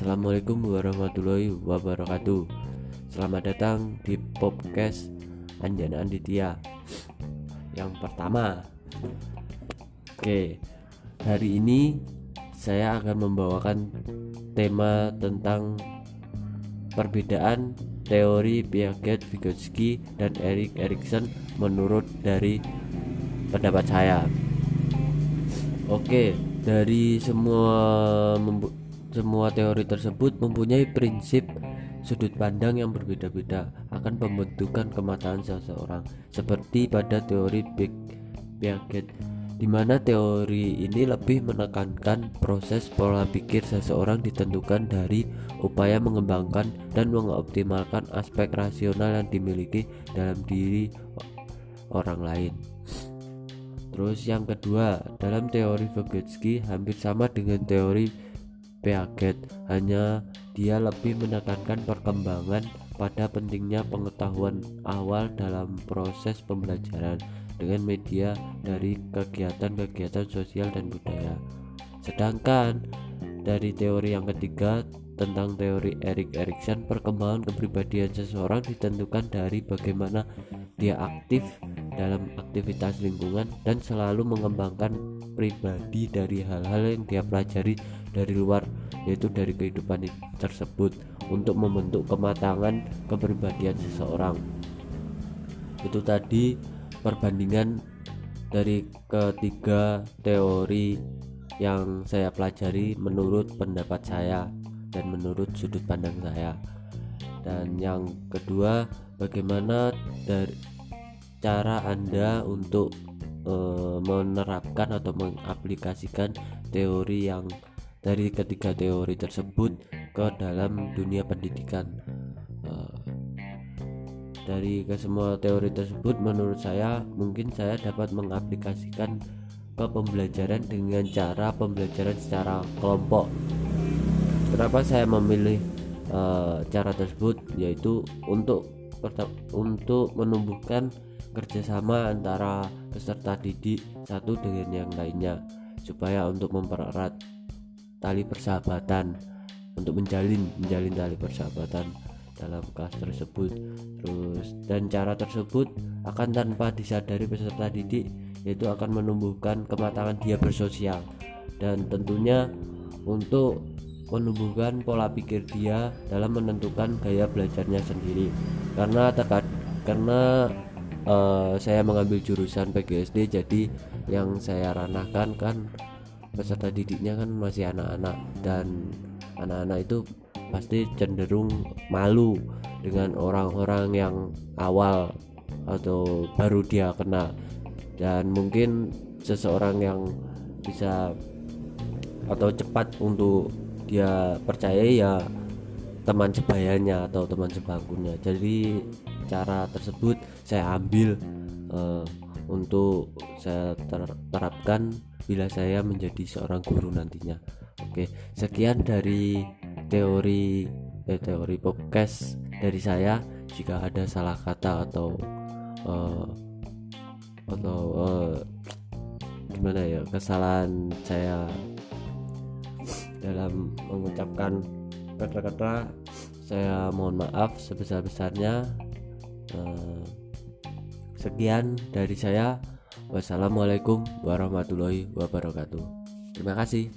Assalamualaikum warahmatullahi wabarakatuh. Selamat datang di podcast Anjana Anditya Yang pertama. Oke Hari ini saya akan membawakan tema tentang perbedaan teori Piaget, Vygotsky, dan Erik Erikson menurut dari pendapat saya. Oke, dari semua semua teori tersebut mempunyai prinsip sudut pandang yang berbeda-beda akan pembentukan kemataan seseorang seperti pada teori Big Piaget di mana teori ini lebih menekankan proses pola pikir seseorang ditentukan dari upaya mengembangkan dan mengoptimalkan aspek rasional yang dimiliki dalam diri orang lain. Terus yang kedua, dalam teori Vygotsky hampir sama dengan teori Piaget hanya dia lebih menekankan perkembangan pada pentingnya pengetahuan awal dalam proses pembelajaran dengan media dari kegiatan-kegiatan sosial dan budaya. Sedangkan dari teori yang ketiga tentang teori Erik Erikson, perkembangan kepribadian seseorang ditentukan dari bagaimana dia aktif dalam aktivitas lingkungan dan selalu mengembangkan pribadi dari hal-hal yang dia pelajari dari luar yaitu dari kehidupan tersebut untuk membentuk kematangan kepribadian seseorang. Itu tadi perbandingan dari ketiga teori yang saya pelajari menurut pendapat saya dan menurut sudut pandang saya. Dan yang kedua bagaimana dari cara Anda untuk e, menerapkan atau mengaplikasikan teori yang dari ketiga teori tersebut ke dalam dunia pendidikan. Uh, dari ke semua teori tersebut menurut saya mungkin saya dapat mengaplikasikan ke pembelajaran dengan cara pembelajaran secara kelompok. Kenapa saya memilih uh, cara tersebut? Yaitu untuk untuk menumbuhkan kerjasama antara peserta didik satu dengan yang lainnya supaya untuk mempererat tali persahabatan untuk menjalin menjalin tali persahabatan dalam kelas tersebut. Terus dan cara tersebut akan tanpa disadari peserta didik yaitu akan menumbuhkan kematangan dia bersosial. Dan tentunya untuk menumbuhkan pola pikir dia dalam menentukan gaya belajarnya sendiri. Karena terkait karena uh, saya mengambil jurusan PGSD jadi yang saya ranahkan kan peserta didiknya kan masih anak-anak dan anak-anak itu pasti cenderung malu dengan orang-orang yang awal atau baru dia kenal dan mungkin seseorang yang bisa atau cepat untuk dia percaya ya teman sebayanya atau teman sebangkunya. Jadi cara tersebut saya ambil uh, untuk saya terapkan bila saya menjadi seorang guru nantinya. Oke, sekian dari teori eh, teori podcast dari saya. Jika ada salah kata atau uh, atau uh, gimana ya kesalahan saya dalam mengucapkan kata-kata saya mohon maaf sebesar-besarnya uh, sekian dari saya Wassalamualaikum warahmatullahi wabarakatuh. Terima kasih.